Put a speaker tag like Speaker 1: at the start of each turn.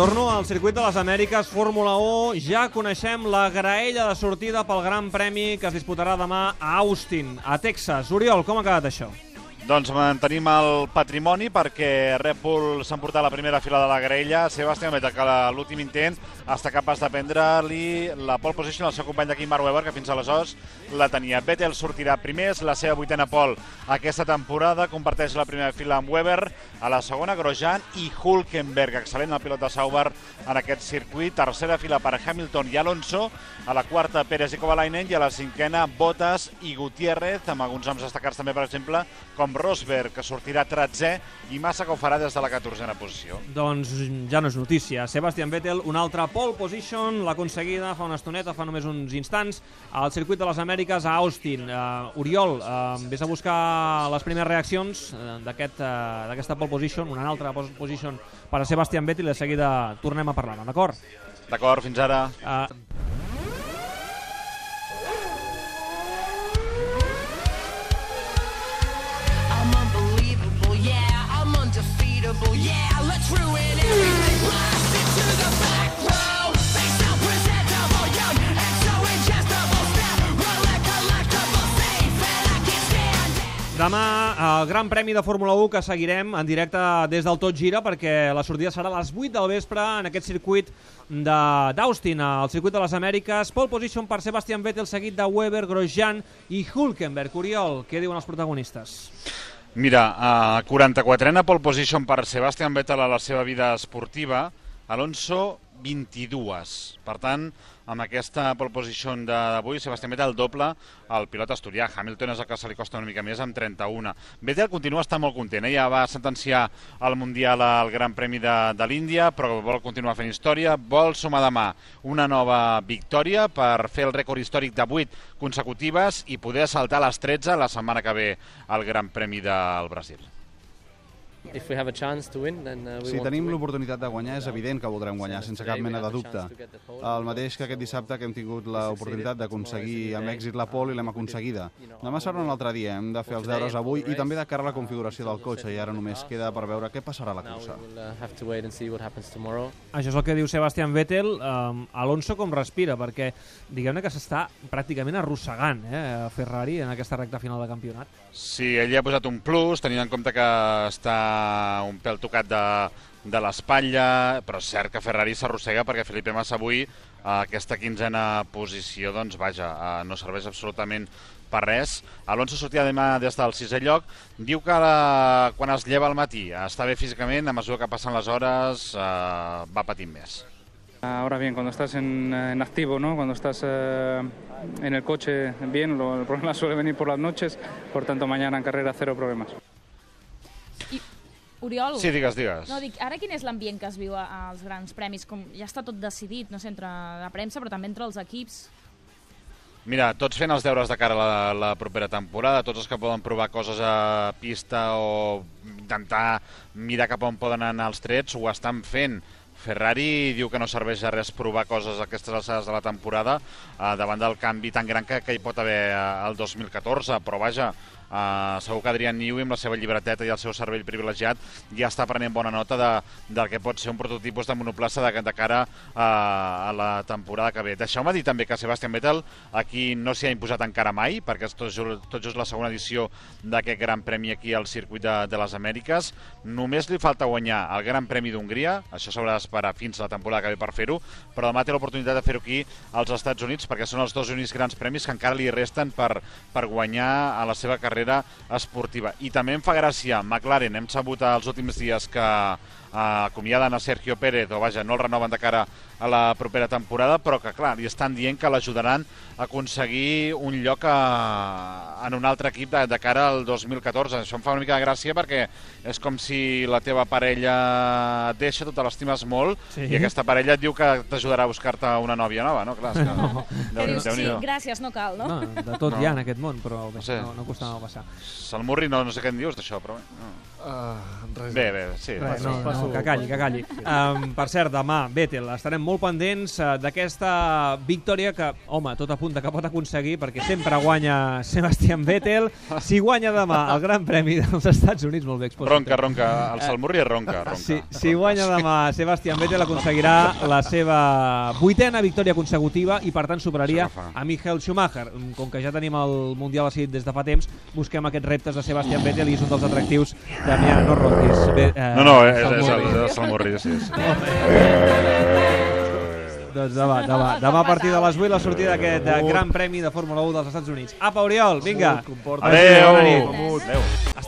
Speaker 1: Torno al circuit de les Amèriques, Fórmula 1. Ja coneixem la graella de sortida pel Gran Premi que es disputarà demà a Austin, a Texas. Oriol, com ha quedat això?
Speaker 2: Doncs mantenim el patrimoni perquè Red Bull s'ha emportat la primera fila de la graella. Sebastián Vettel, que l'últim intent estat capaç de prendre-li la pole position al seu company d'aquí, Mark Webber, que fins aleshores la tenia. Vettel sortirà primer, és la seva vuitena pole aquesta temporada, comparteix la primera fila amb Webber, a la segona Grosjean i Hulkenberg, excel·lent el pilot de Sauber en aquest circuit. Tercera fila per Hamilton i Alonso, a la quarta Pérez i Kovalainen i a la cinquena Bottas i Gutiérrez, amb alguns noms destacats també, per exemple, com Rosberg, que sortirà 13è, i Massa que ho farà des de la 14a posició.
Speaker 1: Doncs ja no és notícia. Sebastian Vettel, una altra pole position, l'ha aconseguida fa una estoneta, fa només uns instants, al circuit de les Amèriques a Austin. Uh, Oriol, uh, vés a buscar les primeres reaccions uh, d'aquesta aquest, uh, pole position, una altra pole position per a Sebastian Vettel i de seguida tornem a parlar, d'acord?
Speaker 2: D'acord, fins ara.
Speaker 1: Uh, Demà, el Gran Premi de Fórmula 1 que seguirem en directe des del Tot Gira perquè la sortida serà a les 8 del vespre en aquest circuit d'Austin, al circuit de les Amèriques. Pole position per Sebastian Vettel, seguit de Weber, Grosjean i Hulkenberg. Oriol, què diuen els protagonistes?
Speaker 2: Mira, a 44a pole position per Sebastian Vettel a la seva vida esportiva, Alonso 22. Per tant, amb aquesta pole position d'avui, Sebastián Vettel doble el pilot asturià. Hamilton és el que se li costa una mica més amb 31. Vettel continua estant molt content, eh? ja va sentenciar el Mundial al Gran Premi de, de l'Índia, però vol continuar fent història, vol sumar demà una nova victòria per fer el rècord històric de 8 consecutives i poder saltar les 13 la setmana que ve al Gran Premi del Brasil.
Speaker 3: If we have a chance to win, then uh, we
Speaker 4: si tenim l'oportunitat de guanyar, és evident que voldrem guanyar, sense cap mena de dubte. El mateix que aquest dissabte que hem tingut l'oportunitat d'aconseguir amb èxit la pole i l'hem aconseguida. Demà serà un altre dia, hem de fer els deures avui i també de cara a la configuració del cotxe i ara només queda per veure què passarà a la cursa.
Speaker 3: Uh,
Speaker 1: Això és el que diu Sebastian Vettel. Um, Alonso com respira, perquè diguem-ne que s'està pràcticament arrossegant eh, Ferrari en aquesta recta final de campionat.
Speaker 2: Sí, ell ha posat un plus, tenint en compte que està un pèl tocat de, de l'espatlla, però és cert que Ferrari s'arrossega perquè Felipe Massa avui a aquesta quinzena posició, doncs vaja, eh, no serveix absolutament per res. Alonso sortia demà des del sisè lloc. Diu que la, quan es lleva al matí està bé físicament, a mesura que passen les hores eh, va patint més.
Speaker 5: Ahora bien, cuando estás en, en activo, ¿no? cuando estás eh, en el coche bien, lo, el problema suele venir por las noches, por tanto mañana en carrera cero problemas.
Speaker 6: Oriol...
Speaker 2: Sí, digues, digues.
Speaker 6: No, dic, ara quin és l'ambient que es viu als grans premis? Com ja està tot decidit, no sé, entre la premsa, però també entre els equips.
Speaker 2: Mira, tots fent els deures de cara a la, la propera temporada, tots els que poden provar coses a pista o intentar mirar cap on poden anar els trets, ho estan fent. Ferrari diu que no serveix a res provar coses a aquestes alçades de la temporada eh, davant del canvi tan gran que, que hi pot haver al 2014, però vaja, Uh, segur que Adrián Newey, amb la seva llibreteta i el seu cervell privilegiat, ja està prenent bona nota de, del que pot ser un prototipus de monoplaça de, de cara a, a la temporada que ve. Deixeu-me dir també que Sebastian Vettel aquí no s'hi ha imposat encara mai, perquè és tot, tot just la segona edició d'aquest Gran Premi aquí al circuit de, de les Amèriques. Només li falta guanyar el Gran Premi d'Hongria, això s'haurà d'esperar fins a la temporada que ve per fer-ho, però demà té l'oportunitat de fer-ho aquí als Estats Units, perquè són els dos únics grans premis que encara li resten per, per guanyar a la seva carrera carrera esportiva. I també em fa gràcia, McLaren, hem sabut els últims dies que eh, acomiaden a Sergio Pérez, o vaja, no el renoven de cara a la propera temporada, però que, clar, li estan dient que l'ajudaran a aconseguir un lloc a, en un altre equip de, de cara al 2014. Això em fa una mica de gràcia perquè és com si la teva parella et deixa, tu te l'estimes molt, sí. i aquesta parella et diu que t'ajudarà a buscar-te una nòvia nova, no? Clar, és que...
Speaker 6: No. Déu, Déu, sí, gràcies, no cal, no?
Speaker 1: no de tot no. hi ha en aquest món, però bé, no, sé. no, no costava passar.
Speaker 2: Salmurri, no, no sé què en dius d'això, però... No.
Speaker 7: Uh, res.
Speaker 2: Bé, bé, sí.
Speaker 1: Res, no, no, No, que calli, que calli. Um, per cert, demà, Vettel, estarem molt pendents uh, d'aquesta victòria que, home, tot apunta que pot aconseguir, perquè sempre guanya Sebastian Vettel. Si guanya demà el Gran Premi dels Estats Units, molt bé, Expósito.
Speaker 2: Ronca, ronca. El Salmurri ronca, ronca.
Speaker 1: Si, si guanya demà Sebastian Vettel aconseguirà la seva vuitena victòria consecutiva i per tant superaria a Michael Schumacher. Com que ja tenim el Mundial decidit des de fa temps, busquem aquests reptes de Sebastian Vettel i és un dels atractius de Mia, no ronquis. Bé, eh,
Speaker 2: No, no, és, és, el,
Speaker 1: Salmurri.
Speaker 2: és el Salmurri, sí. sí.
Speaker 1: Doncs demà, demà, demà a partir de les 8 la sortida d'aquest eh, Gran Premi de Fórmula 1 dels Estats Units. Apa, Oriol, vinga.
Speaker 2: Adéu. Adéu.
Speaker 1: Estem